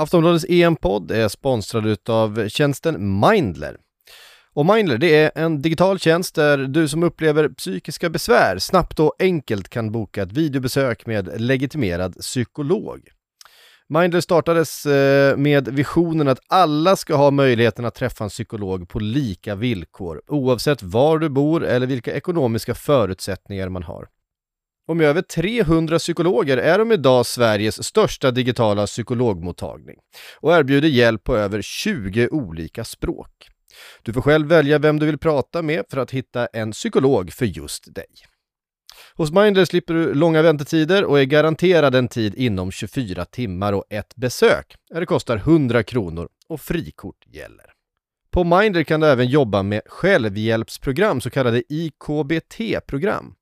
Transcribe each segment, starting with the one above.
Aftonbladets EM-podd är sponsrad av tjänsten Mindler. Och Mindler det är en digital tjänst där du som upplever psykiska besvär snabbt och enkelt kan boka ett videobesök med legitimerad psykolog. Mindler startades eh, med visionen att alla ska ha möjligheten att träffa en psykolog på lika villkor oavsett var du bor eller vilka ekonomiska förutsättningar man har. Och med över 300 psykologer är de idag Sveriges största digitala psykologmottagning och erbjuder hjälp på över 20 olika språk. Du får själv välja vem du vill prata med för att hitta en psykolog för just dig. Hos Mindler slipper du långa väntetider och är garanterad en tid inom 24 timmar och ett besök. Det kostar 100 kronor och frikort gäller. På Mindler kan du även jobba med självhjälpsprogram, så kallade IKBT-program.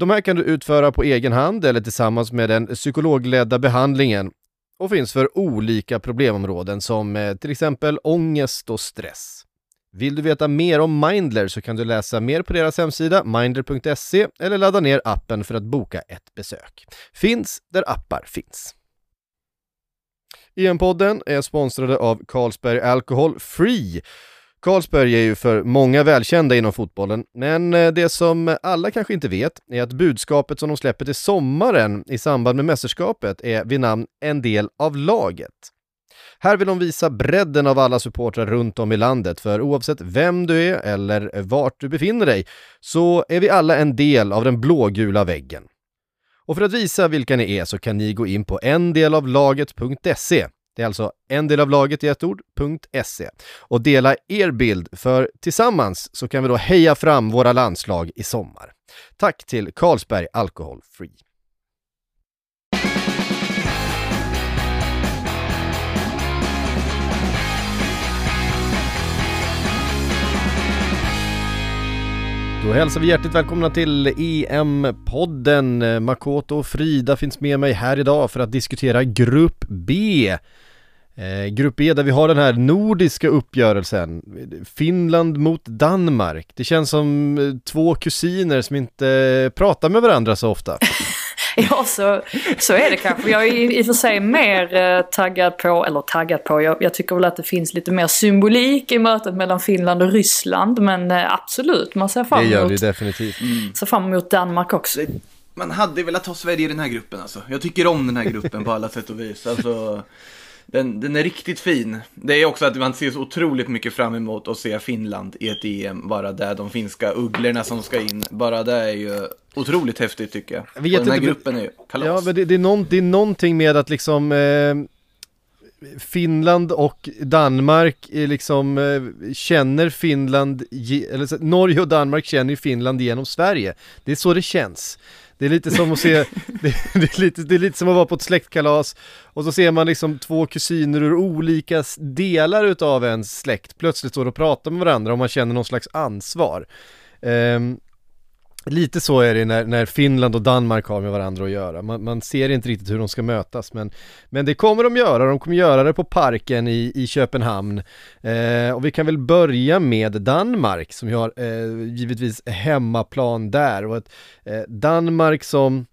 De här kan du utföra på egen hand eller tillsammans med den psykologledda behandlingen och finns för olika problemområden som eh, till exempel ångest och stress. Vill du veta mer om Mindler så kan du läsa mer på deras hemsida mindler.se eller ladda ner appen för att boka ett besök. Finns där appar finns. EM-podden är sponsrade av Carlsberg Alcohol Free Carlsberg är ju för många välkända inom fotbollen, men eh, det som alla kanske inte vet är att budskapet som de släpper till sommaren i samband med mästerskapet är vid namn En del av laget. Här vill de visa bredden av alla supportrar runt om i landet, för oavsett vem du är eller vart du befinner dig så är vi alla en del av den blågula väggen. Och för att visa vilka ni är så kan ni gå in på endelavlaget.se det är alltså en del av laget i ett ord.se och dela er bild för tillsammans så kan vi då heja fram våra landslag i sommar. Tack till Carlsberg Alcohol Free. Då hälsar vi hjärtligt välkomna till EM-podden. Makoto och Frida finns med mig här idag för att diskutera Grupp B. Eh, grupp E där vi har den här nordiska uppgörelsen, Finland mot Danmark. Det känns som eh, två kusiner som inte eh, pratar med varandra så ofta. ja, så, så är det kanske. Jag är i och för sig mer eh, taggad på, eller taggad på, jag, jag, tycker väl att det finns lite mer symbolik i mötet mellan Finland och Ryssland. Men eh, absolut, man ser fram emot, det gör vi definitivt. Mm. ser fram emot Danmark också. Man hade velat ha Sverige i den här gruppen alltså. Jag tycker om den här gruppen på alla sätt och vis. Alltså, den, den är riktigt fin. Det är också att man ser så otroligt mycket fram emot att se Finland i ett EM. Bara det, de finska ugglorna som ska in. Bara det är ju otroligt häftigt tycker jag. jag vet den här inte, gruppen är ju kalas. Ja, men det, det, är någon, det är någonting med att liksom eh... Finland och Danmark liksom eh, känner Finland, eller Norge och Danmark känner Finland genom Sverige. Det är så det känns. Det är lite som att se, det, det, är lite, det är lite som att vara på ett släktkalas och så ser man liksom två kusiner ur olika delar utav ens släkt plötsligt står och pratar med varandra och man känner någon slags ansvar. Um, Lite så är det när, när, Finland och Danmark har med varandra att göra. Man, man, ser inte riktigt hur de ska mötas men, men det kommer de göra. De kommer göra det på parken i, i Köpenhamn. Eh, och vi kan väl börja med Danmark som ju har eh, givetvis hemmaplan där och ett eh, Danmark som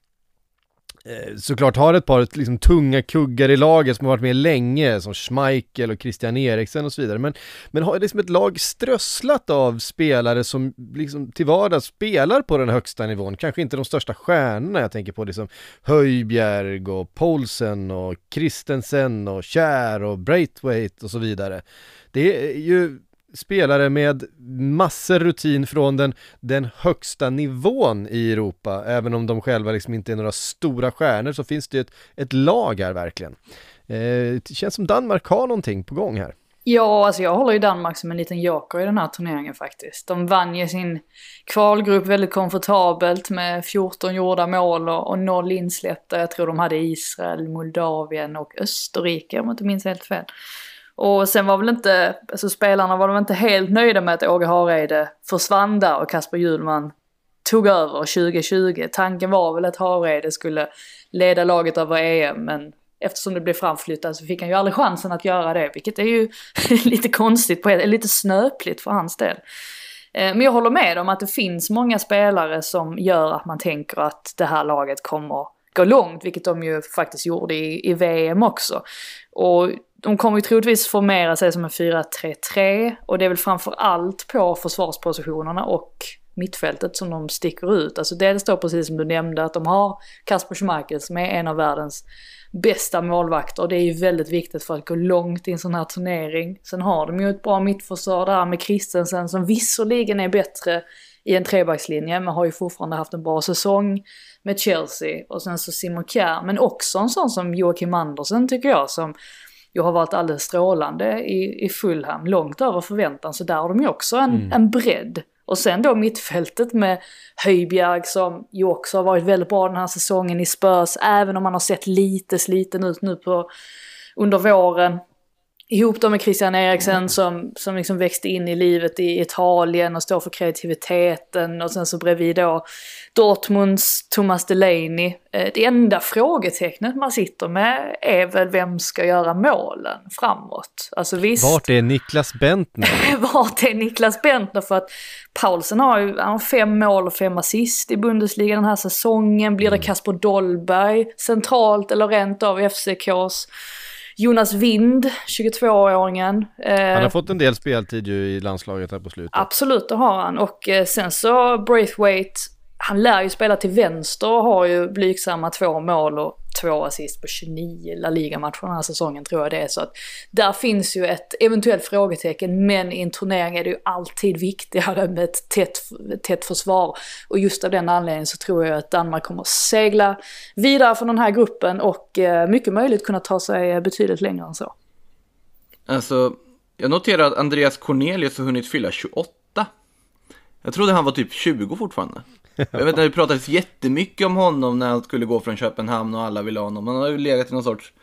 Eh, såklart har ett par liksom, tunga kuggar i laget som har varit med länge, som Schmeichel och Christian Eriksen och så vidare. Men, men har liksom ett lag strösslat av spelare som liksom till vardags spelar på den högsta nivån. Kanske inte de största stjärnorna, jag tänker på liksom Höjbjerg och Paulsen och Christensen och Kjär och Braithwaite och så vidare. Det är ju spelare med massor rutin från den, den högsta nivån i Europa. Även om de själva liksom inte är några stora stjärnor så finns det ett, ett lag här verkligen. Eh, det känns som Danmark har någonting på gång här. Ja, alltså jag håller ju Danmark som en liten joker i den här turneringen faktiskt. De vann ju sin kvalgrupp väldigt komfortabelt med 14 gjorda mål och, och noll insläppta. Jag tror de hade Israel, Moldavien och Österrike om jag inte minns helt fel. Och sen var väl inte, alltså spelarna var väl inte helt nöjda med att Åge Hareide försvann där och Kasper Hjulman tog över 2020. Tanken var väl att Hareide skulle leda laget över EM men eftersom det blev framflyttat så fick han ju aldrig chansen att göra det. Vilket är ju lite konstigt, på lite snöpligt för hans del. Eh, men jag håller med om att det finns många spelare som gör att man tänker att det här laget kommer gå långt, vilket de ju faktiskt gjorde i, i VM också. Och de kommer ju troligtvis formera sig som en 4-3-3 och det är väl framför allt på försvarspositionerna och mittfältet som de sticker ut. Alltså dels då precis som du nämnde att de har Kasper Schmeichel som är en av världens bästa målvakter och det är ju väldigt viktigt för att gå långt i en sån här turnering. Sen har de ju ett bra mittförsvar där med Christensen som visserligen är bättre i en trebackslinje men har ju fortfarande haft en bra säsong med Chelsea och sen så Simon Kjær men också en sån som Joakim Andersen tycker jag som ju har varit alldeles strålande i, i Fulham, långt över förväntan så där har de ju också en, mm. en bredd. Och sen då mittfältet med Höjbjerg som ju också har varit väldigt bra den här säsongen i Spurs, även om han har sett lite sliten ut nu på, under våren ihop då med Christian Eriksen som, som liksom växte in i livet i Italien och står för kreativiteten och sen så bredvid då Dortmunds Thomas Delaney. Eh, det enda frågetecknet man sitter med är väl vem ska göra målen framåt? Alltså visst. Vart är Niklas Bentner? Vart är Niklas Bentner? För att Paulsen har ju har fem mål och fem assist i Bundesliga den här säsongen. Blir det mm. Kasper Dolberg centralt eller rent av FCKs Jonas Wind, 22-åringen. Han har eh, fått en del speltid ju i landslaget här på slutet. Absolut, det har han. Och eh, sen så Braithwaite, han lär ju spela till vänster och har ju blygsamma två mål och två assist på 29 La Liga-matcher den här säsongen tror jag det är. Så att där finns ju ett eventuellt frågetecken men i en turnering är det ju alltid viktigare med ett tätt, tätt försvar. Och just av den anledningen så tror jag att Danmark kommer att segla vidare från den här gruppen och eh, mycket möjligt kunna ta sig betydligt längre än så. Alltså, jag noterar att Andreas Cornelius har hunnit fylla 28. Jag trodde han var typ 20 fortfarande. Jag vet att det pratades jättemycket om honom när han skulle gå från Köpenhamn och alla ville ha honom. Han har ju legat i någon sorts...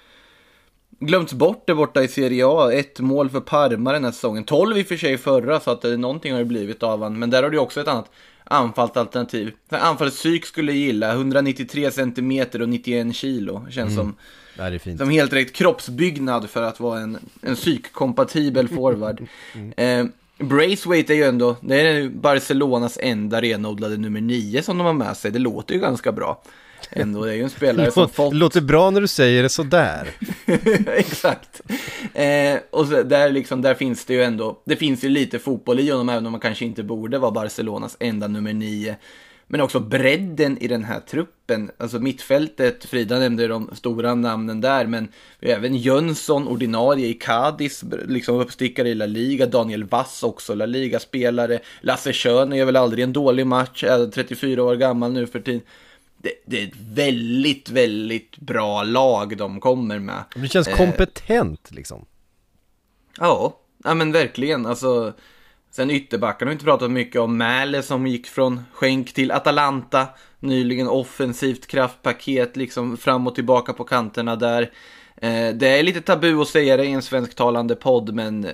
Glömts bort det borta i Serie A. Ett mål för Parma den här säsongen. 12 i och för sig förra, så att det, någonting har det blivit av honom. Men där har du också ett annat anfallsalternativ. Anfallets psyk skulle gilla. 193 cm och 91 kilo. Känns mm. som, ja, som helt rätt kroppsbyggnad för att vara en, en psykkompatibel forward. mm. eh, Braithwaite är ju ändå, det är Barcelonas enda renodlade nummer nio som de har med sig. Det låter ju ganska bra. Ändå, det är ju en spelare som fått... Det låter bra när du säger det sådär. Exakt. Eh, och så, där, liksom, där finns det ju ändå, det finns ju lite fotboll i honom, även om man kanske inte borde vara Barcelonas enda nummer nio. Men också bredden i den här truppen. Alltså mittfältet, Frida nämnde de stora namnen där, men även Jönsson, ordinarie i Cadiz, liksom uppstickare i La Liga. Daniel Vass också, La Liga-spelare. Lasse Schön är väl aldrig en dålig match, är 34 år gammal nu för tiden. Det, det, är ett väldigt, väldigt bra lag de kommer med. Det känns eh, kompetent liksom. Ja, ja men verkligen. Alltså, Sen ytterbackarna har inte pratat mycket om. Mäle som gick från skänk till Atalanta. Nyligen offensivt kraftpaket liksom fram och tillbaka på kanterna där. Eh, det är lite tabu att säga det i en svensktalande podd, men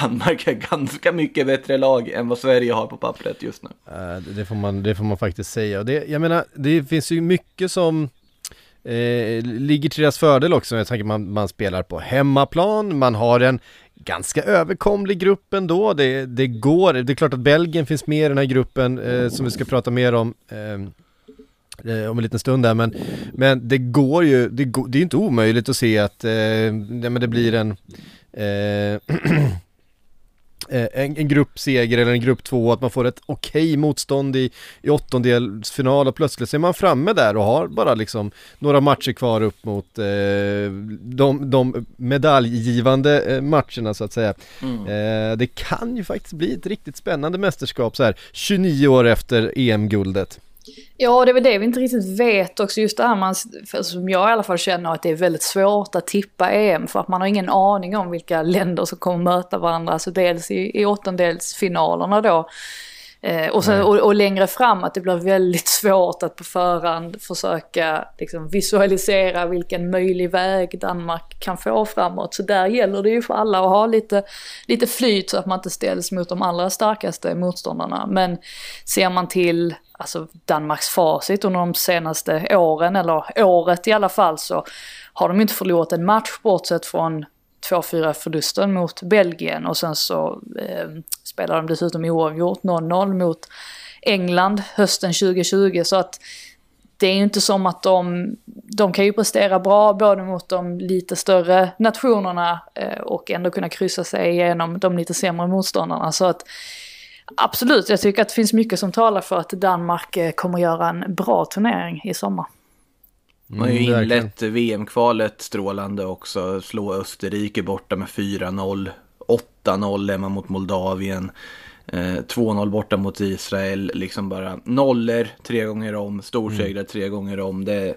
Danmark är ganska mycket bättre lag än vad Sverige har på pappret just nu. Eh, det, får man, det får man faktiskt säga. Det, jag menar, det finns ju mycket som eh, ligger till deras fördel också. Jag tänker man, man spelar på hemmaplan, man har en ganska överkomlig grupp ändå. Det, det går, det är klart att Belgien finns med i den här gruppen eh, som vi ska prata mer om eh, eh om en liten stund där men, men det går ju, det, går, det är inte omöjligt att se att eh, ja, men det blir en Eh, en, en gruppseger eller en grupp två, att man får ett okej okay motstånd i, i åttondelsfinal och plötsligt är man framme där och har bara liksom några matcher kvar upp mot eh, de, de medaljgivande eh, matcherna så att säga. Mm. Eh, det kan ju faktiskt bli ett riktigt spännande mästerskap så här 29 år efter EM-guldet. Ja, det är väl det vi inte riktigt vet också. Just det här man, som jag i alla fall känner att det är väldigt svårt att tippa EM för att man har ingen aning om vilka länder som kommer möta varandra. Alltså dels i, i åttondelsfinalerna då. Eh, och, sen, och, och, längre fram att det blir väldigt svårt att på förhand försöka liksom, visualisera vilken möjlig väg Danmark kan få framåt. Så där gäller det ju för alla att ha lite, lite flyt så att man inte ställs mot de allra starkaste motståndarna. Men ser man till alltså Danmarks facit under de senaste åren, eller året i alla fall, så har de inte förlorat en match bortsett från 2-4 förlusten mot Belgien och sen så eh, spelar de dessutom oavgjort 0-0 mot England hösten 2020 så att det är ju inte som att de, de kan ju prestera bra både mot de lite större nationerna eh, och ändå kunna kryssa sig igenom de lite sämre motståndarna. Så att absolut, jag tycker att det finns mycket som talar för att Danmark eh, kommer göra en bra turnering i sommar. Man har ju mm, inlett VM-kvalet strålande också. Slå Österrike borta med 4-0. 8-0 är man mot Moldavien. Eh, 2-0 borta mot Israel. Liksom bara nollor tre gånger om. Storsegrar mm. tre gånger om. Det,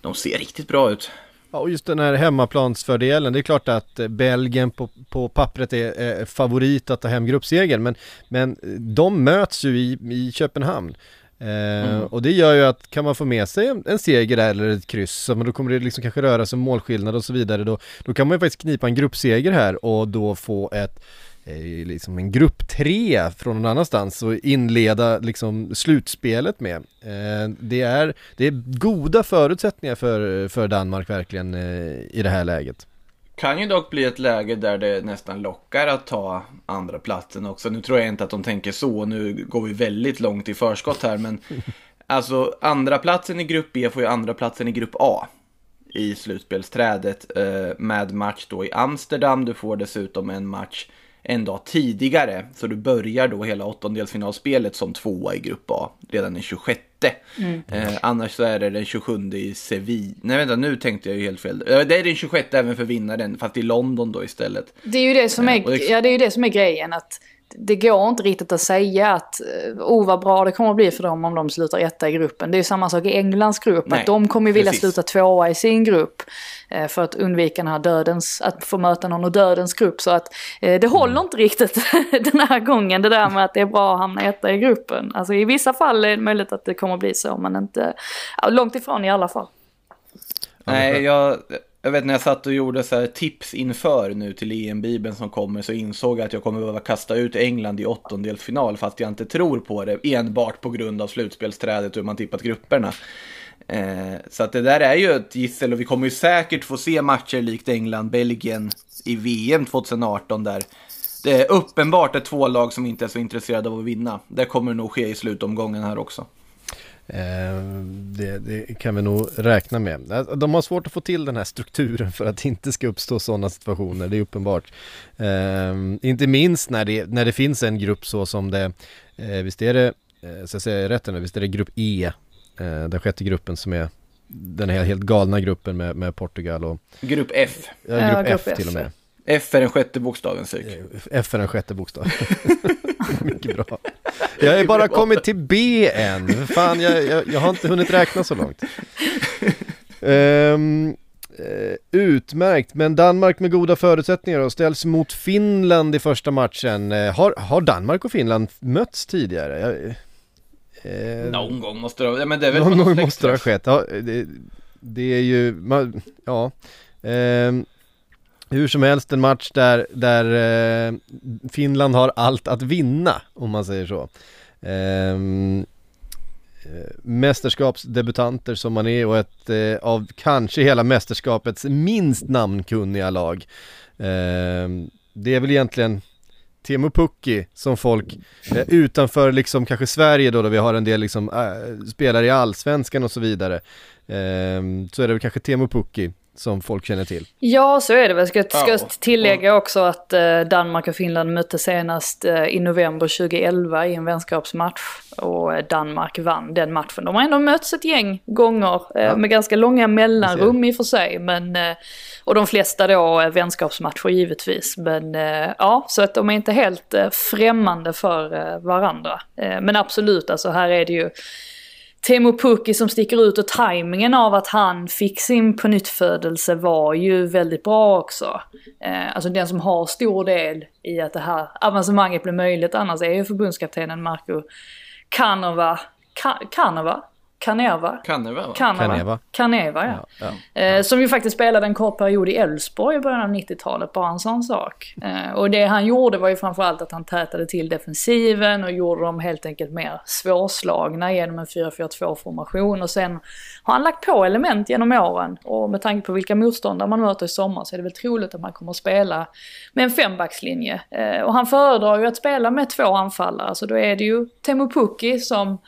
de ser riktigt bra ut. Ja, och just den här hemmaplansfördelen, det är klart att eh, Belgien på, på pappret är, är favorit att ta hem gruppsegern, men, men de möts ju i, i Köpenhamn. Eh, mm. Och det gör ju att kan man få med sig en, en seger där eller ett kryss, men då kommer det liksom kanske röra sig om målskillnad och så vidare, då, då kan man ju faktiskt knipa en gruppseger här och då få ett eh, liksom en grupp tre från någon annanstans och inleda liksom slutspelet med. Eh, det, är, det är goda förutsättningar för, för Danmark verkligen eh, i det här läget. Kan ju dock bli ett läge där det nästan lockar att ta andra platsen också. Nu tror jag inte att de tänker så. Nu går vi väldigt långt i förskott här. Men alltså andra platsen i grupp B får ju andra platsen i grupp A i slutspelsträdet eh, med match då i Amsterdam. Du får dessutom en match en dag tidigare. Så du börjar då hela åttondelsfinalspelet som tvåa i grupp A redan den 26. Mm. Eh, annars så är det den 27 i Sevilla. Nej vänta, nu tänkte jag ju helt fel. Eh, det är den 26 även för vinnaren, fast i London då istället. Det är ju det som är, eh, det... ja, det är, ju det som är grejen. att det går inte riktigt att säga att oh vad bra det kommer att bli för dem om de slutar etta i gruppen. Det är ju samma sak i Englands grupp, Nej, att de kommer vilja precis. sluta tvåa i sin grupp. Eh, för att undvika den här dödens, att få möta någon ur dödens grupp. Så att eh, det håller mm. inte riktigt den här gången, det där med att det är bra att hamna etta i gruppen. Alltså i vissa fall är det möjligt att det kommer att bli så, men inte, långt ifrån i alla fall. Nej, jag, jag vet när jag satt och gjorde så tips inför nu till EM-bibeln som kommer så insåg jag att jag kommer behöva kasta ut England i åttondelsfinal fast jag inte tror på det enbart på grund av slutspelsträdet och hur man tippat grupperna. Eh, så att det där är ju ett gissel och vi kommer ju säkert få se matcher likt England-Belgien i VM 2018 där det är uppenbart är två lag som inte är så intresserade av att vinna. Det kommer nog ske i slutomgången här också. Eh, det, det, kan vi nog räkna med. Eh, de har svårt att få till den här strukturen för att det inte ska uppstå sådana situationer, det är uppenbart. Eh, inte minst när det, när det finns en grupp så som det, eh, visst är det, eh, så jag säger rätt nu, visst är det grupp E, eh, den sjätte gruppen som är den här helt galna gruppen med, med Portugal och... Grupp F. Ja, grupp, ja, grupp F, F till och med. F är den sjätte bokstaven, Syk. F är den sjätte bokstaven. Mycket bra. Jag har bara kommit till B än. Fan, jag, jag, jag har inte hunnit räkna så långt. Um, utmärkt, men Danmark med goda förutsättningar och ställs mot Finland i första matchen. Uh, har, har Danmark och Finland mötts tidigare? Jag, uh, någon gång måste det, ja, men det är väl Någon gång måste det ha skett. Ja, det, det är ju, man, ja. Um, hur som helst en match där, där eh, Finland har allt att vinna, om man säger så. Ehm, eh, mästerskapsdebutanter som man är och ett eh, av kanske hela mästerskapets minst namnkunniga lag. Eh, det är väl egentligen Teemu Pukki som folk eh, utanför liksom kanske Sverige då, då vi har en del liksom äh, spelare i allsvenskan och så vidare. Ehm, så är det väl kanske Teemu Pukki som folk känner till. Ja, så är det väl. Ska, ska tillägga också att eh, Danmark och Finland mötte senast eh, i november 2011 i en vänskapsmatch. Och eh, Danmark vann den matchen. De har ändå mötts ett gäng gånger ja. med ganska långa mellanrum i och för sig. Men, och de flesta då vänskapsmatcher givetvis. Men ja, så att de är inte helt främmande för varandra. Men absolut, alltså här är det ju Teemu Pukki som sticker ut och tajmingen av att han fick sin pånyttfödelse var ju väldigt bra också. Eh, alltså den som har stor del i att det här avancemanget blev möjligt annars är ju förbundskaptenen Marco Canova, Ka Kanova? Kaneva. Kaneva, va? Kaneva. Kaneva, ja. ja, ja. Eh, som ju faktiskt spelade en kort period i Elfsborg i början av 90-talet, bara en sån sak. Eh, och det han gjorde var ju framförallt att han tätade till defensiven och gjorde dem helt enkelt mer svårslagna genom en 4-4-2 formation. Och sen har han lagt på element genom åren. Och med tanke på vilka motståndare man möter i sommar så är det väl troligt att man kommer att spela med en fembackslinje. Eh, och han föredrar ju att spela med två anfallare, så då är det ju Temo Pukki som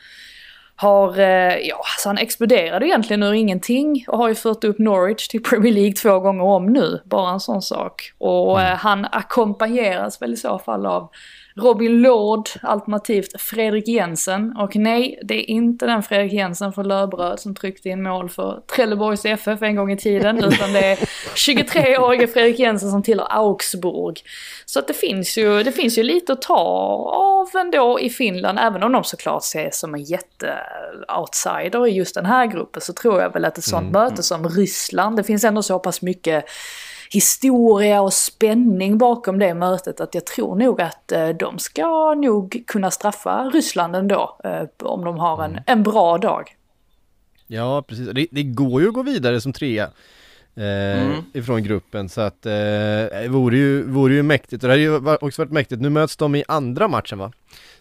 har, eh, ja, alltså han exploderade egentligen ur ingenting och har ju fört upp Norwich till Premier League två gånger om nu. Bara en sån sak. Och mm. han ackompanjeras väl i så fall av Robin Lord, alternativt Fredrik Jensen. Och nej, det är inte den Fredrik Jensen från Löbröd som tryckte in mål för Trelleborgs FF en gång i tiden, utan det är 23-årige Fredrik Jensen som tillhör Augsburg. Så att det finns ju, det finns ju lite att ta av ändå i Finland, även om de såklart ses som en jätte-outsider i just den här gruppen, så tror jag väl att ett sånt mm. möte som Ryssland, det finns ändå så pass mycket historia och spänning bakom det mötet att jag tror nog att eh, de ska nog kunna straffa Ryssland ändå eh, om de har en, mm. en bra dag. Ja, precis. Det, det går ju att gå vidare som trea. Eh, mm. ifrån gruppen så att eh, det vore ju, vore ju mäktigt och det hade ju också varit mäktigt. Nu möts de i andra matchen va?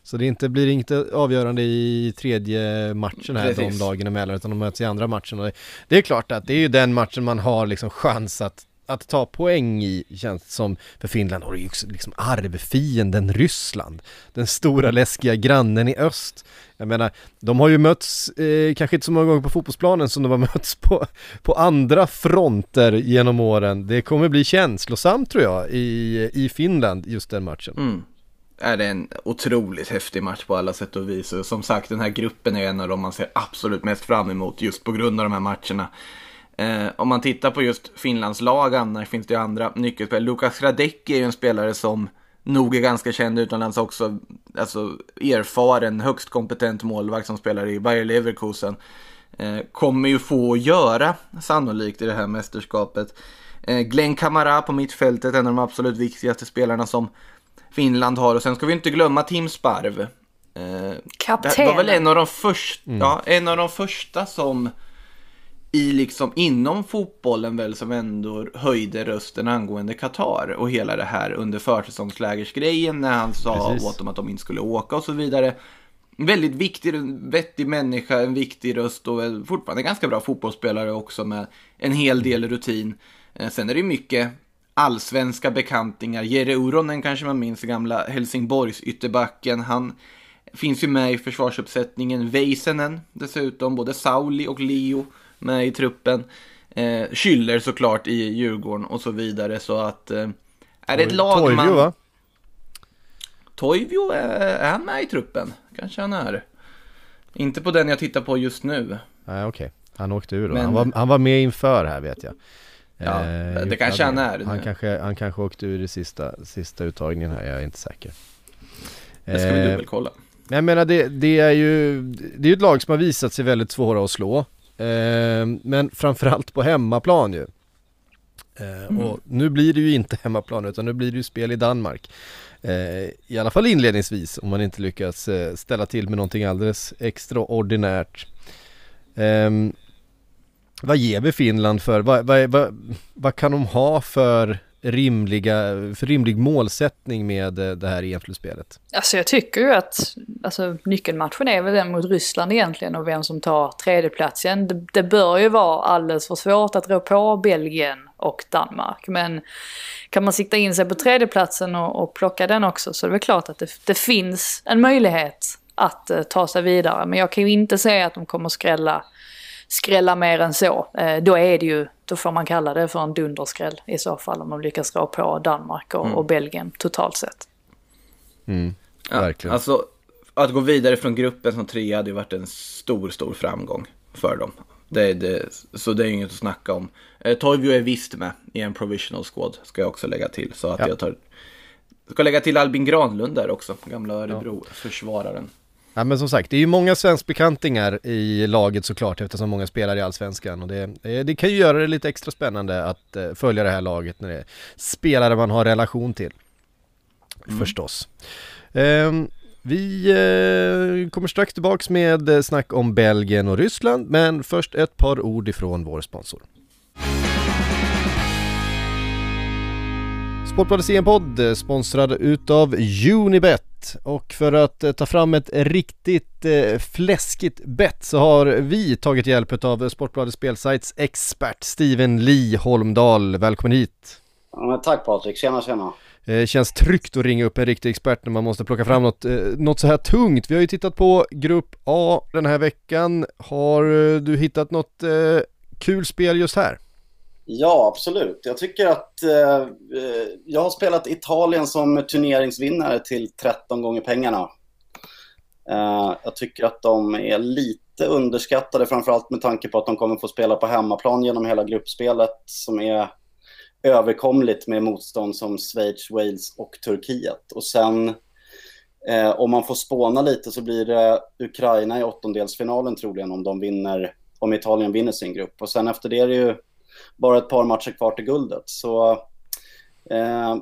Så det inte, blir inte avgörande i tredje matchen här Precis. de dagarna emellan utan de möts i andra matchen och det, det är klart att det är ju den matchen man har liksom chans att att ta poäng i känns som för Finland har ju liksom arvfienden Ryssland. Den stora läskiga grannen i öst. Jag menar, de har ju mötts, eh, kanske inte så många gånger på fotbollsplanen som de har mötts på, på andra fronter genom åren. Det kommer bli känslosamt tror jag i, i Finland, just den matchen. Mm. Är det en otroligt häftig match på alla sätt och vis. Och som sagt, den här gruppen är en av de man ser absolut mest fram emot just på grund av de här matcherna. Eh, om man tittar på just Finlands lag annars finns det ju andra nyckelspelare. Lukas Radecki är ju en spelare som nog är ganska känd utomlands också. Alltså erfaren, högst kompetent målvakt som spelar i Bayer Leverkusen. Eh, kommer ju få att göra sannolikt i det här mästerskapet. Eh, Glenn Kamara på mittfältet, en av de absolut viktigaste spelarna som Finland har. Och sen ska vi inte glömma Tim Sparv. Eh, Kapten. Det var väl en av de första, mm. ja, en av de första som i liksom inom fotbollen väl som ändå höjde rösten angående Qatar och hela det här under försäsongslägersgrejen när han sa Precis. åt dem att de inte skulle åka och så vidare. Väldigt viktig, vettig människa, en viktig röst och fortfarande ganska bra fotbollsspelare också med en hel del rutin. Eh, sen är det mycket allsvenska bekantingar. Jere Uronen kanske man minns, gamla Helsingborgs ytterbacken. Han finns ju med i försvarsuppsättningen. Väisänen dessutom, både Sauli och Leo med i truppen. Eh, Schüller såklart i Djurgården och så vidare. Så att eh, är det ett lag Toivio, man... va? Toivio, är, är han med i truppen? Kanske han är. Inte på den jag tittar på just nu. Nej okej, okay. han åkte ur då. Men... Han, var, han var med inför här vet jag. Ja, eh, det kanske han är. Han kanske, han kanske åkte ur i sista, sista uttagningen här, jag är inte säker. Det ska vi eh, dubbelkolla. Men jag menar det, det är ju, det är ju ett lag som har visat sig väldigt svåra att slå. Eh, men framförallt på hemmaplan ju. Eh, mm. Och nu blir det ju inte hemmaplan utan nu blir det ju spel i Danmark. Eh, I alla fall inledningsvis om man inte lyckas eh, ställa till med någonting alldeles extraordinärt. Vad ger vi Finland för, vad, vad, vad, vad kan de ha för rimliga, för rimlig målsättning med eh, det här EM-slutspelet? Alltså jag tycker ju att alltså, nyckelmatchen är väl den mot Ryssland egentligen och vem som tar tredjeplatsen. Det, det bör ju vara alldeles för svårt att rå på Belgien och Danmark. Men kan man sikta in sig på tredjeplatsen och, och plocka den också så är det väl klart att det, det finns en möjlighet att uh, ta sig vidare. Men jag kan ju inte säga att de kommer skrälla skrälla mer än så. Eh, då är det ju, då får man kalla det för en dunderskräll i så fall om de lyckas rå på Danmark och, mm. och Belgien totalt sett. Mm, verkligen. Ja, alltså, att gå vidare från gruppen som trea hade ju varit en stor, stor framgång för dem. Det, det, så det är inget att snacka om. Eh, Toivio är visst med i en provisional squad, ska jag också lägga till. Så att ja. jag tar, ska lägga till Albin Granlund där också, gamla Örebro-försvararen. Ja men som sagt, det är ju många svenskbekantingar i laget såklart eftersom många spelar i Allsvenskan och det, det kan ju göra det lite extra spännande att eh, följa det här laget när det är spelare man har relation till. Mm. Förstås. Um, vi eh, kommer strax tillbaks med snack om Belgien och Ryssland men först ett par ord ifrån vår sponsor. Sportbladets EM-podd sponsrad utav Unibet och för att eh, ta fram ett riktigt eh, fläskigt bett så har vi tagit hjälp av Sportbladets spelsajts expert Steven Lee Holmdahl. Välkommen hit! Ja, tack Patrik, tjena tjena! Eh, känns tryggt att ringa upp en riktig expert när man måste plocka fram något, något så här tungt. Vi har ju tittat på Grupp A den här veckan. Har du hittat något kul spel just här? Ja, absolut. Jag tycker att eh, jag har spelat Italien som turneringsvinnare till 13 gånger pengarna. Eh, jag tycker att de är lite underskattade, framförallt med tanke på att de kommer få spela på hemmaplan genom hela gruppspelet som är överkomligt med motstånd som Schweiz, Wales och Turkiet. Och sen eh, om man får spåna lite så blir det Ukraina i åttondelsfinalen troligen om de vinner, om Italien vinner sin grupp. Och sen efter det är det ju bara ett par matcher kvar till guldet. Så eh,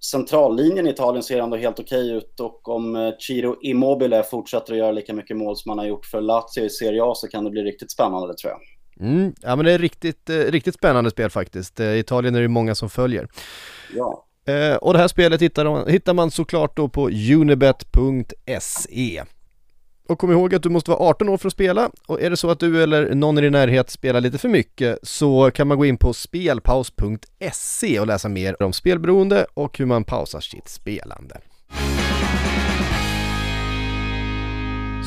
centrallinjen i Italien ser ändå helt okej ut och om eh, Ciro Immobile fortsätter att göra lika mycket mål som han har gjort för Lazio i Serie A så kan det bli riktigt spännande tror jag. Mm, ja men det är riktigt, eh, riktigt spännande spel faktiskt. Eh, Italien är det många som följer. Ja. Eh, och det här spelet hittar man, hittar man såklart då på unibet.se. Och kom ihåg att du måste vara 18 år för att spela och är det så att du eller någon i din närhet spelar lite för mycket så kan man gå in på spelpaus.se och läsa mer om spelberoende och hur man pausar sitt spelande.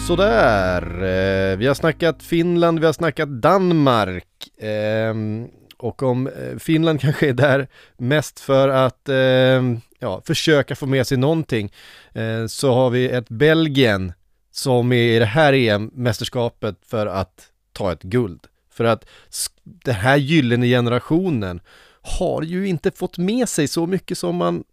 Sådär, eh, vi har snackat Finland, vi har snackat Danmark ehm, och om eh, Finland kanske är där mest för att ehm, ja, försöka få med sig någonting eh, så har vi ett Belgien som är i det här EM-mästerskapet för att ta ett guld. För att den här gyllene generationen har ju inte fått med sig så mycket som man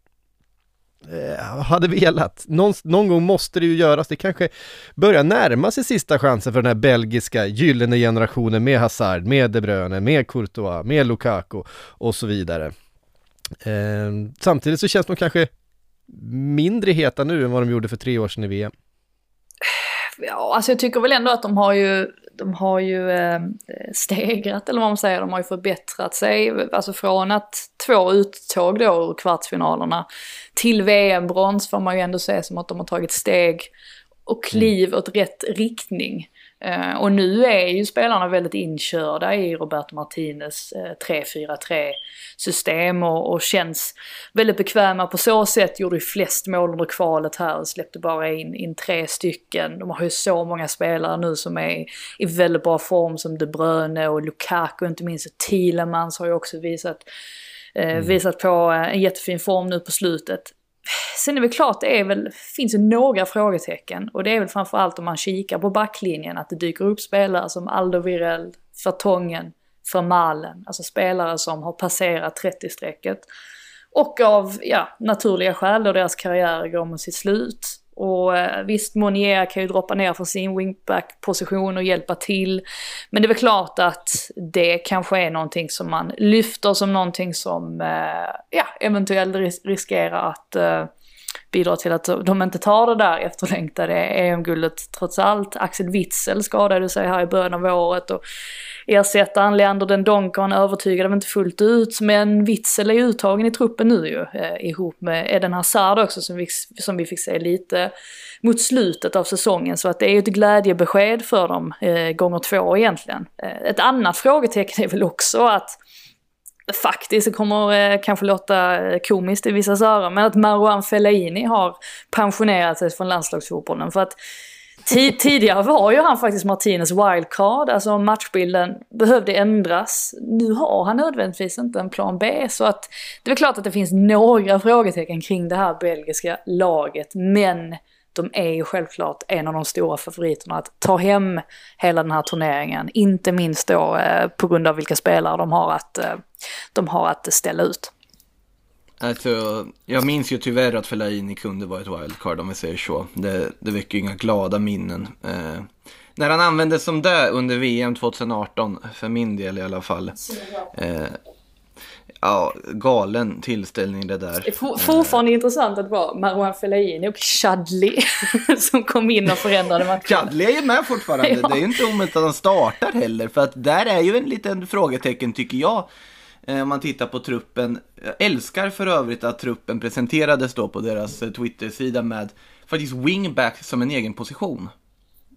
eh, hade velat. Någon, någon, gång måste det ju göras. Det kanske börjar närma sig sista chansen för den här belgiska gyllene generationen med Hazard, med De Bruyne, med Courtois, med Lukaku och så vidare. Eh, samtidigt så känns de kanske mindre heta nu än vad de gjorde för tre år sedan i VM ja, alltså jag tycker väl ändå att de har ju, de har ju eh, stegrat, eller vad man säger, de har ju förbättrat sig. Alltså från att två uttåg då ur kvartsfinalerna till VM-brons får man ju ändå se som att de har tagit steg och kliv mm. åt rätt riktning. Uh, och nu är ju spelarna väldigt inkörda i Roberto Martinez uh, 3-4-3 system och, och, känns väldigt bekväma på så sätt. Gjorde ju flest mål under kvalet här och släppte bara in, in tre stycken. De har ju så många spelare nu som är i väldigt bra form som De Bruyne och Lukaku inte minst. Thielemans har ju också visat, uh, mm. visat på en jättefin form nu på slutet. Sen är det väl klart, det är väl, finns ju några frågetecken. Och det är väl framförallt om man kikar på backlinjen, att det dyker upp spelare som Aldo Virel, Vertongen, Vermalen. Alltså spelare som har passerat 30-strecket. Och av, ja, naturliga skäl då deras karriär går mot sitt slut. Och eh, visst, Monier kan ju droppa ner från sin wingback-position och hjälpa till. Men det är väl klart att det kanske är någonting som man lyfter som någonting som eh, ja, eventuellt riskerar att eh, bidra till att de inte tar det där efterlängtade EM-guldet trots allt. Axel Witzel skadade sig här i början av året och ersättaren Leander den Donkan övertygade inte fullt ut, men Witzel är ju uttagen i truppen nu ju, eh, ihop med Eden Hazard också som vi, som vi fick se lite mot slutet av säsongen. Så att det är ju ett glädjebesked för dem, eh, gånger två egentligen. Eh, ett annat frågetecken är väl också att faktiskt, det kommer eh, kanske låta eh, komiskt i vissa öron, men att Marouane Fellaini har pensionerat sig från landslagsfotbollen. För att Tidigare var ju han faktiskt Martinez wildcard, alltså matchbilden behövde ändras. Nu har han nödvändigtvis inte en plan B, så att det är klart att det finns några frågetecken kring det här belgiska laget, men de är ju självklart en av de stora favoriterna att ta hem hela den här turneringen. Inte minst då eh, på grund av vilka spelare de har att, eh, de har att ställa ut. Alltså, jag minns ju tyvärr att Fellaini kunde vara ett wildcard om vi säger så. Det, det väcker ju inga glada minnen. Eh, när han användes som det under VM 2018, för min del i alla fall. Ja, galen tillställning det där. Fortfarande eh. intressant att det var Marwan Fellaini och Chadli som kom in och förändrade matchen. Chadli är ju med fortfarande. Ja. Det är ju inte omöjligt att han startar heller. För att där är ju en liten frågetecken tycker jag Eh, om man tittar på truppen. Jag älskar för övrigt att truppen presenterades då på deras eh, Twitter-sida med faktiskt wingback som en egen position.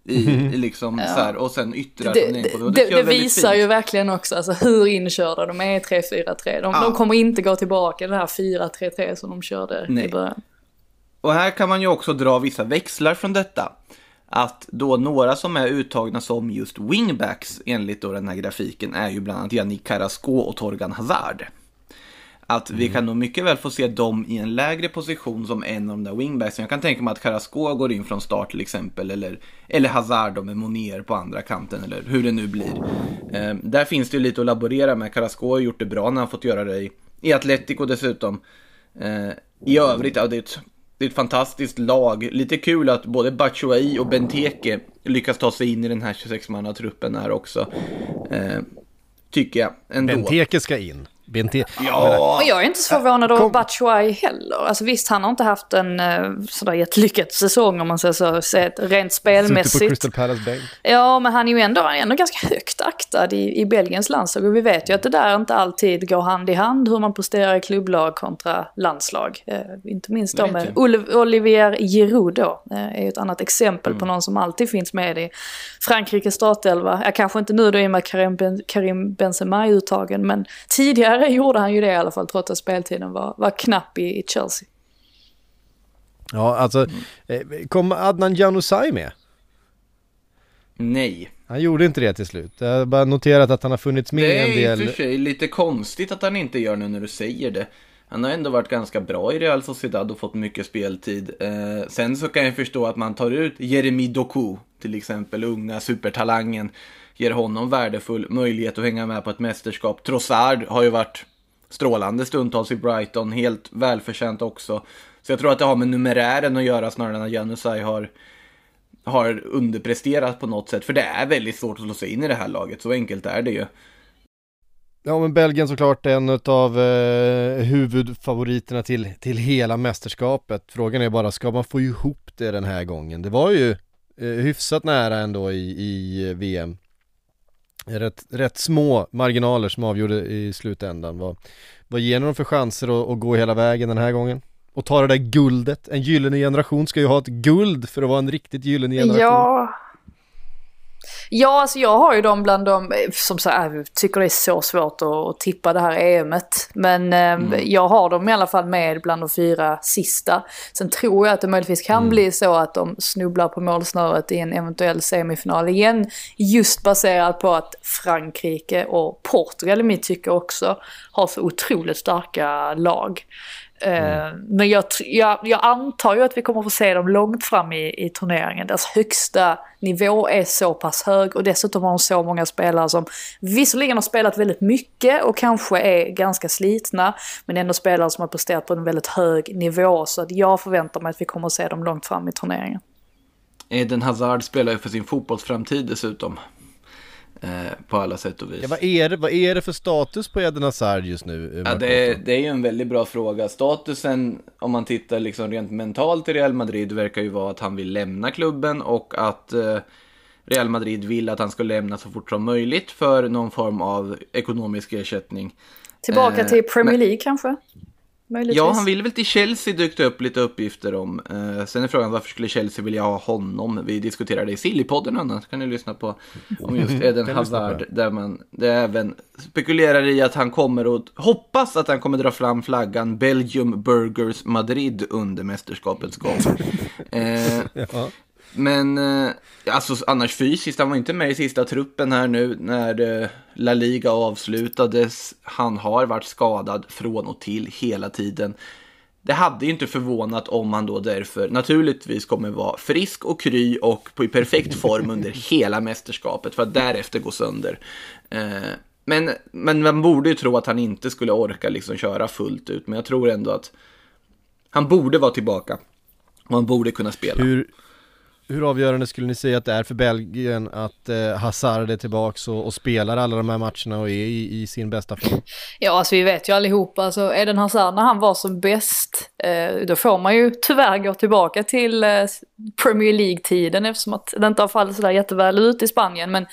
I, i liksom Ja. så här, och sen yttrar Det, turnering på det. det, det, visar fint. ju verkligen också alltså, hur inkörda de är i 3-4-3. De, Ja. de kommer inte gå tillbaka det här 4-3-3 som de körde Nej. i början. Och här kan man ju också dra vissa växlar från detta. Att då några som är uttagna som just wingbacks enligt då den här grafiken är ju bland annat Yannick Carrasco och Torgan Hazard. Att vi kan nog mycket väl få se dem i en lägre position som en av de där wingbacksen. Jag kan tänka mig att Carrasco går in från start till exempel. Eller, eller Hazard med Monier på andra kanten eller hur det nu blir. Eh, där finns det ju lite att laborera med. Carrasco har gjort det bra när han fått göra det i, i Atletico dessutom. Eh, I övrigt, ja, det är ett det är ett fantastiskt lag. Lite kul att både Batshuayi och Benteke lyckas ta sig in i den här 26-mannatruppen här också. Eh, tycker jag ändå. Benteke ska in. Bente Ja, Och jag är inte så förvånad över Kom. Batshuayi heller. Alltså visst, han har inte haft en eh, sådär jättelyckad säsong om man säger så, sett rent Suttit på spelmässigt. Crystal Palace bänk. Ja, men han är ju ändå, han är ändå ganska högt aktad i, i Belgiens landslag. Och vi vet ju att det där inte alltid går hand i hand hur man presterar i klubblag kontra landslag. Eh, inte minst då med Olivier Giroud då. Eh, är ju ett annat exempel Mm. på någon som alltid finns med i Frankrikes startelva. Ja, kanske inte nu då i och med Karim, ben, Karim Benzema är uttagen, men tidigare gjorde han ju det i alla fall trots att speltiden var, var knapp i, i Chelsea. Ja, alltså, eh, kom Adnan Januzaj med? nej. Han gjorde inte det till slut. Jag har bara noterat att han har funnits med Det en är i och del. för sig lite konstigt att han inte gör nu när du säger det. Han har ändå varit ganska bra i Real Sociedad och fått mycket speltid. Eh, sen så kan jag förstå att man tar ut Jeremy Doku, till exempel, unga supertalangen. Ger honom värdefull möjlighet att hänga med på ett mästerskap. Trossard har ju varit strålande stundtals i Brighton, helt välförtjänt också. Så jag tror att det har med numerären att göra snarare än att Janusaj har, har underpresterat på något sätt. För det är väldigt svårt att slå sig in i det här laget, så enkelt är det ju. Ja men Belgien såklart är en av eh, huvudfavoriterna till, till hela mästerskapet. Frågan är bara, ska man få ihop det den här gången? Det var ju hyfsat nära ändå i, i eh, VM. Rätt, rätt små marginaler som avgjorde i slutändan. Vad, vad ger dem för chanser att, att gå hela vägen den här gången? Och ta det där guldet. En gyllene generation ska ju ha ett guld för att vara en riktigt gyllene generation. Ja. Ja, alltså jag har ju dem bland de eh, som så här, tycker det är så svårt att, tippa det här EMet. Men eh, jag har dem i alla fall med bland de fyra sista. Sen tror jag att det möjligtvis kan bli så att de snubblar på målsnöret i en eventuell semifinal igen. Just baserat på att Frankrike och Portugal i mitt tycke också har så otroligt starka lag. Eh, Men jag, jag, jag antar ju att vi kommer få se dem långt fram i, i turneringen. Deras högsta nivå är så pass hög och dessutom har de så många spelare som visserligen har spelat väldigt mycket och kanske är ganska slitna. Men ändå spelare som har presterat på en väldigt hög nivå. Så att jag förväntar mig att vi kommer att se dem långt fram i turneringen. Eden Hazard spelar ju för sin fotbollsframtid dessutom. Eh, på alla sätt och vis. Ja, vad, är det, vad är det för status på Eden Hazard just nu? Ja, det, är, det är ju en väldigt bra fråga. Statusen, om man tittar liksom rent mentalt i Real Madrid, verkar ju vara att han vill lämna klubben och att eh, Real Madrid vill att han ska lämna så fort som möjligt för någon form av ekonomisk ersättning. Tillbaka Eh, till Premier men- League kanske? Möjligtvis. Ja, han vill väl till Chelsea dykt upp lite uppgifter om. Eh, sen är frågan varför skulle Chelsea vilja ha honom? Vi diskuterade i Sillypodden annars kan ni lyssna på om just Eden lyssna på Hazard. Där man det även spekulerar i att han kommer att, hoppas att han kommer dra fram flaggan Belgium Burgers Madrid under mästerskapets gång. eh, Ja. Men eh, alltså annars fysiskt, han var inte med i sista truppen här nu när eh, La Liga avslutades. Han har varit skadad från och till hela tiden. Det hade inte förvånat om han då därför naturligtvis kommer vara frisk och kry och på i perfekt form under hela mästerskapet för att därefter gå sönder. Eh, men, men man borde ju tro att han inte skulle orka liksom köra fullt ut, men jag tror ändå att han borde vara tillbaka. Och han borde kunna spela. Hur, hur avgörande skulle ni säga att det är för Belgien att eh, Hazard är tillbaks och, och spelar alla de här matcherna och är i, i sin bästa form? Ja, alltså vi vet ju allihopa, alltså Eden Hazard när han var som bäst, eh, då får man ju tyvärr gå tillbaka till eh, Premier League-tiden eftersom att det inte har fallit sådär jätteväl ut i Spanien. Men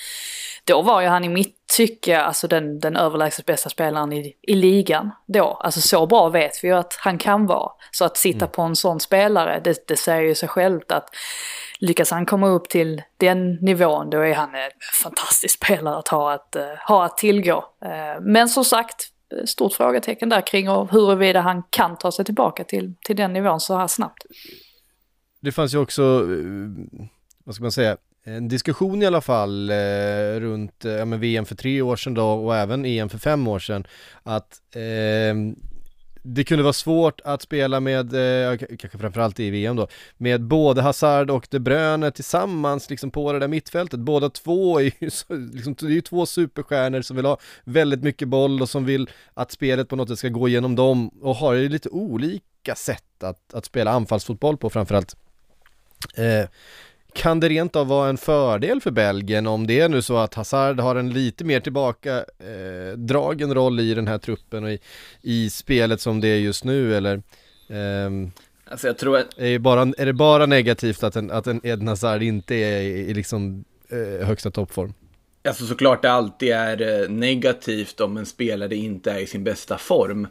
då var ju han i mitt tycke alltså den, den överlägset bästa spelaren i, i ligan då. Alltså så bra vet vi ju att han kan vara. Så att sitta mm. på en sån spelare, det, det säger ju sig självt att lyckas han komma upp till den nivån då är han en fantastisk spelare att ha att, uh, ha att tillgå. Uh, men som sagt, stort frågetecken där kring huruvida han kan ta sig tillbaka till, till den nivån så här snabbt. Det fanns ju också, eh, vad ska man säga, en diskussion i alla fall eh, runt eh, men VM för tre år sedan då och även EM för fem år sedan att eh, det kunde vara svårt att spela med, eh, kanske framförallt i VM då, med både Hazard och De Bruyne tillsammans liksom på det där mittfältet. Båda två är ju, så, liksom, det är ju två superstjärnor som vill ha väldigt mycket boll och som vill att spelet på något sätt ska gå igenom dem och har ju lite olika sätt att, att spela anfallsfotboll på framförallt. Eh, kan det rent av vara en fördel för Belgien om det är nu så att Hazard har en lite mer tillbaka eh, dragen roll i den här truppen och i, i spelet som det är just nu eller? Ehm, alltså jag tror att... Är, bara, är det bara negativt att en, att en Eden Hazard inte är i, i liksom eh, högsta toppform? Alltså såklart det alltid är eh, negativt om en spelare inte är i sin bästa form.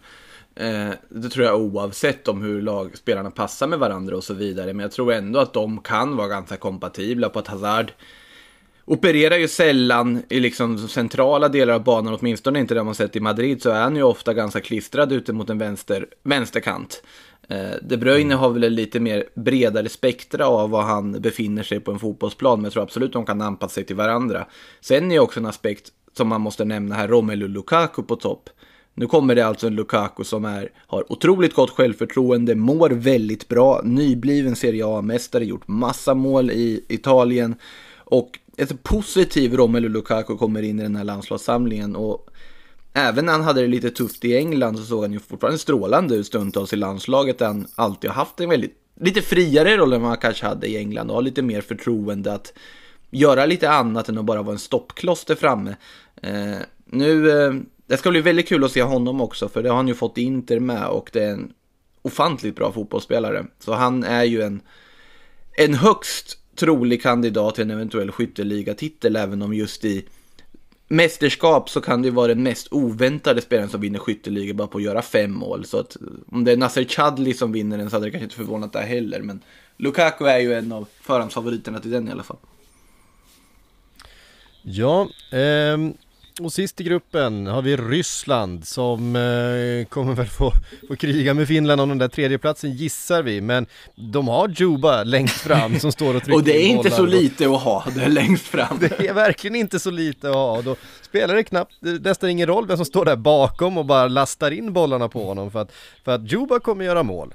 Eh, det tror jag oavsett om hur lagspelarna passar med varandra och så vidare. Men jag tror ändå att de kan vara ganska kompatibla på att Hazard opererar ju sällan i liksom centrala delar av banan, åtminstone inte det man sett i Madrid, så är han ju ofta ganska klistrad ute mot en vänster, vänsterkant. Eh, De Bruyne har väl lite mer bredare spektra av var han befinner sig på en fotbollsplan, men jag tror absolut de kan anpassa sig till varandra. Sen är också en aspekt som man måste nämna här, Romelu Lukaku på topp. Nu kommer det alltså en Lukaku som är, har otroligt gott självförtroende, mår väldigt bra, nybliven Serie A-mästare, gjort massa mål i Italien och ett positiv Romelu Lukaku kommer in i den här landslagssamlingen och även när han hade det lite tufft i England så såg han ju fortfarande strålande ut stundtals i landslaget där han alltid har haft en väldigt, lite friare roll än vad han kanske hade i England och har lite mer förtroende att göra lite annat än att bara vara en stoppkloss där framme. Eh, nu eh, det ska bli väldigt kul att se honom också, för det har han ju fått Inter med och det är en ofantligt bra fotbollsspelare. Så han är ju en, en högst trolig kandidat till en eventuell skytteligatitel, även om just i mästerskap så kan det vara den mest oväntade spelaren som vinner skytteliga bara på att göra fem mål. Så att om det är Nasser Chadli som vinner den så hade det kanske inte förvånat det heller. Men Lukaku är ju en av förhandsfavoriterna till den i alla fall. Ja, ehm, och sist i gruppen har vi Ryssland som eh, kommer väl få, få kriga med Finland om den där tredjeplatsen gissar vi. Men de har Juba längst fram som står och trycker Och det är inte så lite att ha det längst fram. Det är verkligen inte så lite att ha. Då spelar det knappt, nästan ingen roll vem som står där bakom och bara lastar in bollarna på honom för att, för att Juba kommer göra mål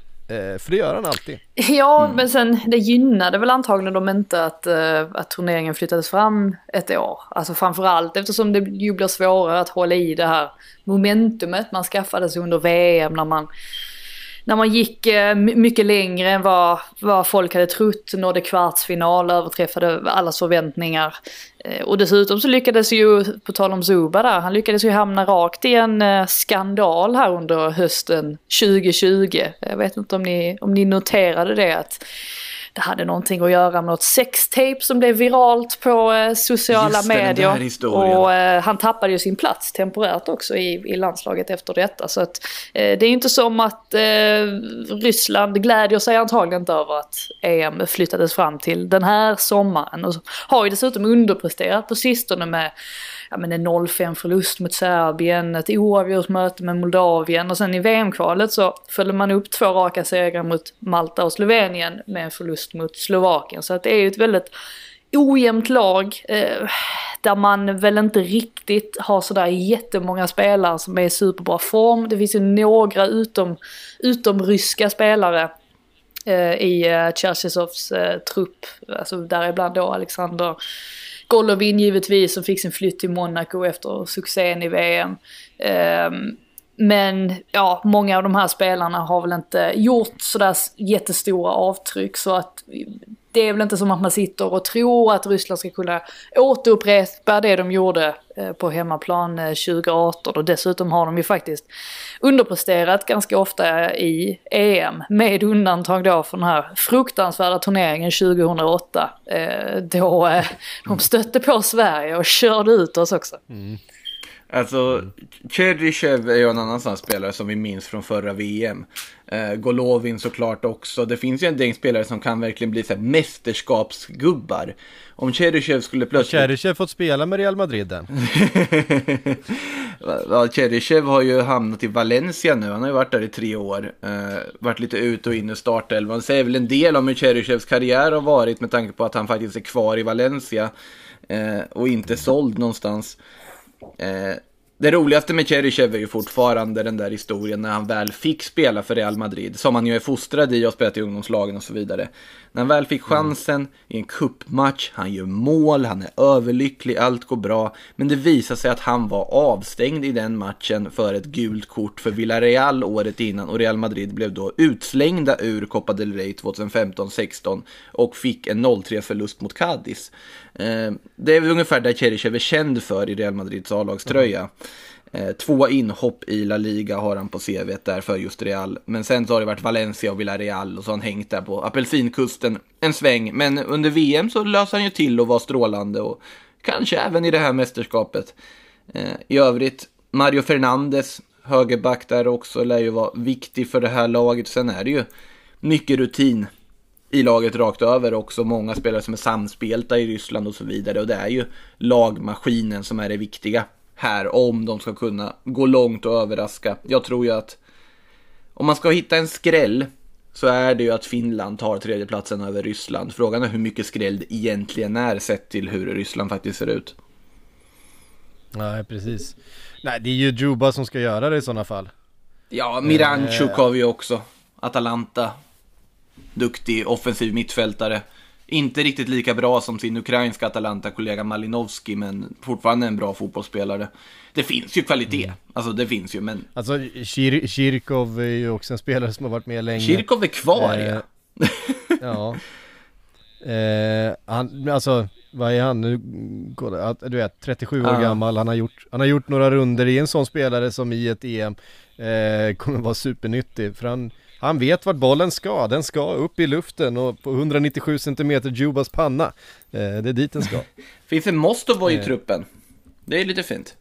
för det gör han alltid. Ja, mm. men sen det gynnade väl antagligen dem inte att, uh, att turneringen flyttades fram ett år. Alltså framförallt eftersom det ju blir svårare att hålla i det här momentumet man skaffade sig under VM när man när man gick eh, mycket längre än vad, vad folk hade trott, nådde kvartsfinal, överträffade allas förväntningar. Eh, och dessutom så lyckades ju, på tal om Zuba där, han lyckades ju hamna rakt i en eh, skandal här under hösten 2020. Jag vet inte om ni, om ni noterade det att det hade någonting att göra med något sextape som blev viralt på eh, sociala Just medier. och eh, han tappade ju sin plats temporärt också i, i landslaget efter detta. Så att, eh, det är inte som att eh, Ryssland glädjer sig antagligen inte över att EM flyttades fram till den här sommaren. Och har ju dessutom underpresterat på sistone med ja, men en 0-5 förlust mot Serbien, ett oavgjort möte med Moldavien och sen i VM-kvalet så följde man upp två raka segrar mot Malta och Slovenien med en förlust mot Slovakien. Så att det är ju ett väldigt ojämnt lag eh, där man väl inte riktigt har sådär jättemånga spelare som är i superbra form. Det finns ju några utom, utom ryska spelare eh, i eh, Cherchesovs eh, trupp, alltså däribland då Alexander Golovin givetvis som fick sin flytt till Monaco efter succén i VM. Um, ehm, men ja, många av de här spelarna har väl inte gjort sådär jättestora avtryck så att det är väl inte som att man sitter och tror att Ryssland ska kunna återupprepa det de gjorde eh, på hemmaplan eh, 2018 och dessutom har de ju faktiskt underpresterat ganska ofta i EM med undantag då för den här fruktansvärda turneringen 2008 eh, då de stötte på Sverige och körde ut oss också. Mm. Alltså, Cheryshev är ju en annan sån spelare som vi minns från förra VM. Eh, Golovin såklart också. Det finns ju en del spelare som kan verkligen bli så här mästerskapsgubbar. Om Cheryshev skulle plötsligt... Har Cheryshev fått spela med Real Madrid än? ja, Cheryshev har ju hamnat i Valencia nu. Han har ju varit där i tre år. Eh, varit lite ut och in i startelvan. Det säger väl en del om hur Cheryshevs karriär har varit med tanke på att han faktiskt är kvar i Valencia. Eh, och inte såld någonstans. 呃 det roligaste med Cheryshev är ju fortfarande den där historien när han väl fick spela för Real Madrid, som han ju är fostrad i och spelat i ungdomslagen och så vidare. När han väl fick chansen mm. i en kuppmatch, han gör mål, han är överlycklig, allt går bra. Men det visar sig att han var avstängd i den matchen för ett gult kort för Villarreal året innan och Real Madrid blev då utslängda ur Copa del Rey 2015-16 och fick en 0-3 förlust mot Cadiz. Eh, det är ungefär det Cheryshev är känd för i Real Madrids A-lagströja. Mm. Eh, två inhopp i La Liga har han på CV där för just Real. Men sen så har det varit Valencia och Villarreal och så har han hängt där på apelsinkusten en sväng. Men under VM så löser han ju till och var strålande och kanske även i det här mästerskapet. Eh, I övrigt, Mario Fernandes, högerback där också, lär ju vara viktig för det här laget. Sen är det ju mycket rutin i laget rakt över också. Många spelare som är samspelta i Ryssland och så vidare. Och det är ju lagmaskinen som är det viktiga här om de ska kunna gå långt och överraska. Jag tror ju att om man ska hitta en skräll så är det ju att Finland tar tredjeplatsen över Ryssland. Frågan är hur mycket skräll det egentligen är sett till hur Ryssland faktiskt ser ut. Nej, precis. Nej, det är ju Juba som ska göra det i sådana fall. Ja, Miranchuk har vi också. Atalanta. Duktig offensiv mittfältare. Inte riktigt lika bra som sin ukrainska Atalanta-kollega Malinovski, men fortfarande en bra fotbollsspelare. Det finns ju kvalitet, mm. alltså det finns ju, men... Alltså Kir Kirkov är ju också en spelare som har varit med länge. Kirkov är kvar, eh, ja. ja. Eh, han, alltså, vad är han nu? Du vet, 37 år ah. gammal, han har, gjort, han har gjort några runder i en sån spelare som i ett EM eh, kommer vara supernyttig, för han han vet vart bollen ska, den ska upp i luften och på 197 cm Jubas panna. Eh, det är dit den ska. Finns det Mostovoj i eh. truppen? Det är lite fint.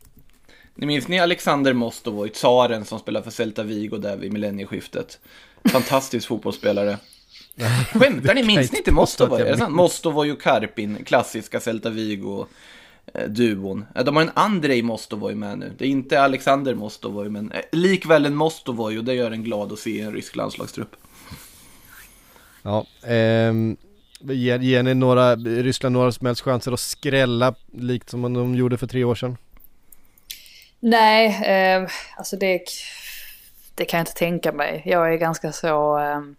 Ni minns ni Alexander Mostovoj, tsaren som spelar för Celta Vigo där vid millennieskiftet? Fantastisk fotbollsspelare. Skämtar ni? Minns ni inte Mostovoj? Mostovoj och Karpin, klassiska Celta Vigo duon. Eh, de har en Andrej Mostovoj med nu. Det är inte Alexander Mostovoj, men eh, likväl en Mostovoj och det gör en glad att se en rysk landslagstrupp. Ja, ehm, ger, ni några, Ryssland några som helst chanser att skrälla likt som de gjorde för tre år sedan? Nej, eh, alltså det, det kan jag inte tänka mig. Jag är ganska så, ehm,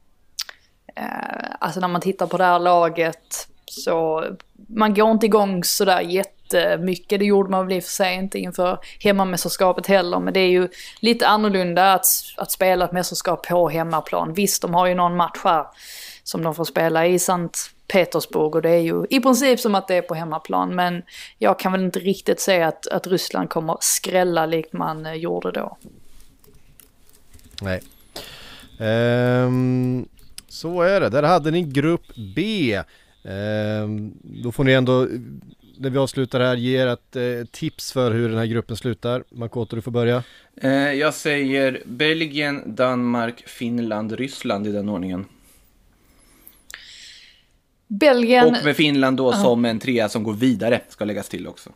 eh, alltså när man tittar på det här laget så man går inte igång sådär jättemycket. Det gjorde man väl i och för sig inte inför hemmamästerskapet heller. Men det är ju lite annorlunda att, att spela ett mästerskap på hemmaplan. Visst, de har ju någon match här som de får spela i Sankt Petersburg och det är ju i princip som att det är på hemmaplan. Men jag kan väl inte riktigt säga att, att Ryssland kommer skrälla likt man eh, gjorde då. Nej. Um, så är det. Där hade ni grupp B. Um, då får ni ändå, när vi avslutar här, ge er ett eh, tips för hur den här gruppen slutar. Makoto, du får börja. Eh, jag säger Belgien, Danmark, Finland, Ryssland i den ordningen. Belgien... Och med Finland då uh. som en trea som går vidare, ska läggas till också.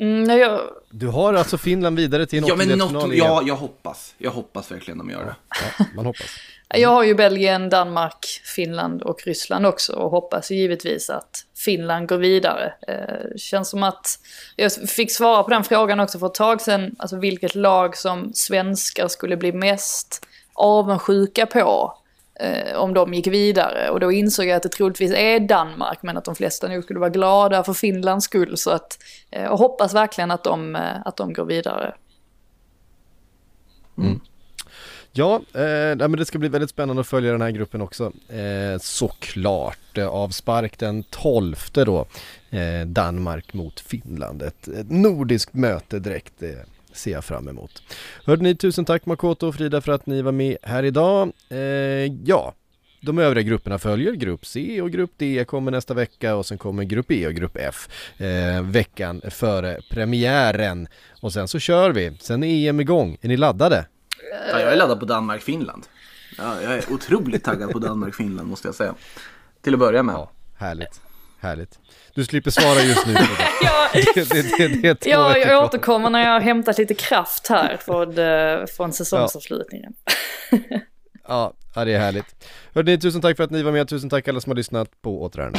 Mm, jag... Du har alltså Finland vidare till en ja, men något, Ja, jag hoppas. Jag hoppas verkligen de gör det. Ja, man hoppas. Jag har ju Belgien, Danmark, Finland och Ryssland också och hoppas givetvis att Finland går vidare. Eh, känns som att jag fick svara på den frågan också för ett tag sedan, alltså vilket lag som svenskar skulle bli mest avundsjuka på om de gick vidare. Och då insåg jag att det troligtvis är Danmark, men att de flesta nog skulle vara glada för Finlands skull. Så att, eh, och hoppas verkligen att de, eh, att de går vidare. Mm. Ja, eh, men det ska bli väldigt spännande att följa den här gruppen också. Eh, såklart, eh, avspark den 12 då. Eh, Danmark mot Finland. Ett, ett nordiskt möte direkt. Det ser jag fram emot. Hörde ni, tusen tack Makoto och Frida för att ni var med här idag. Eh, ja, de övriga grupperna följer. Grupp C och Grupp D kommer nästa vecka och sen kommer Grupp E och Grupp F eh, veckan före premiären. Och sen så kör vi. Sen är EM igång. Är ni laddade? Ja, jag är laddad på Danmark-Finland. Ja, jag är otroligt taggad på Danmark-Finland måste jag säga. Till att börja med. Ja, härligt. Härligt. Du slipper svara just nu. ja, det, det, det, ja, jag återkommer när jag har hämtat lite kraft här från, eh, från säsongsavslutningen. Ja, ja, det är härligt. Hörde ni, tusen tack för att ni var med. Tusen tack alla som har lyssnat på återhörande.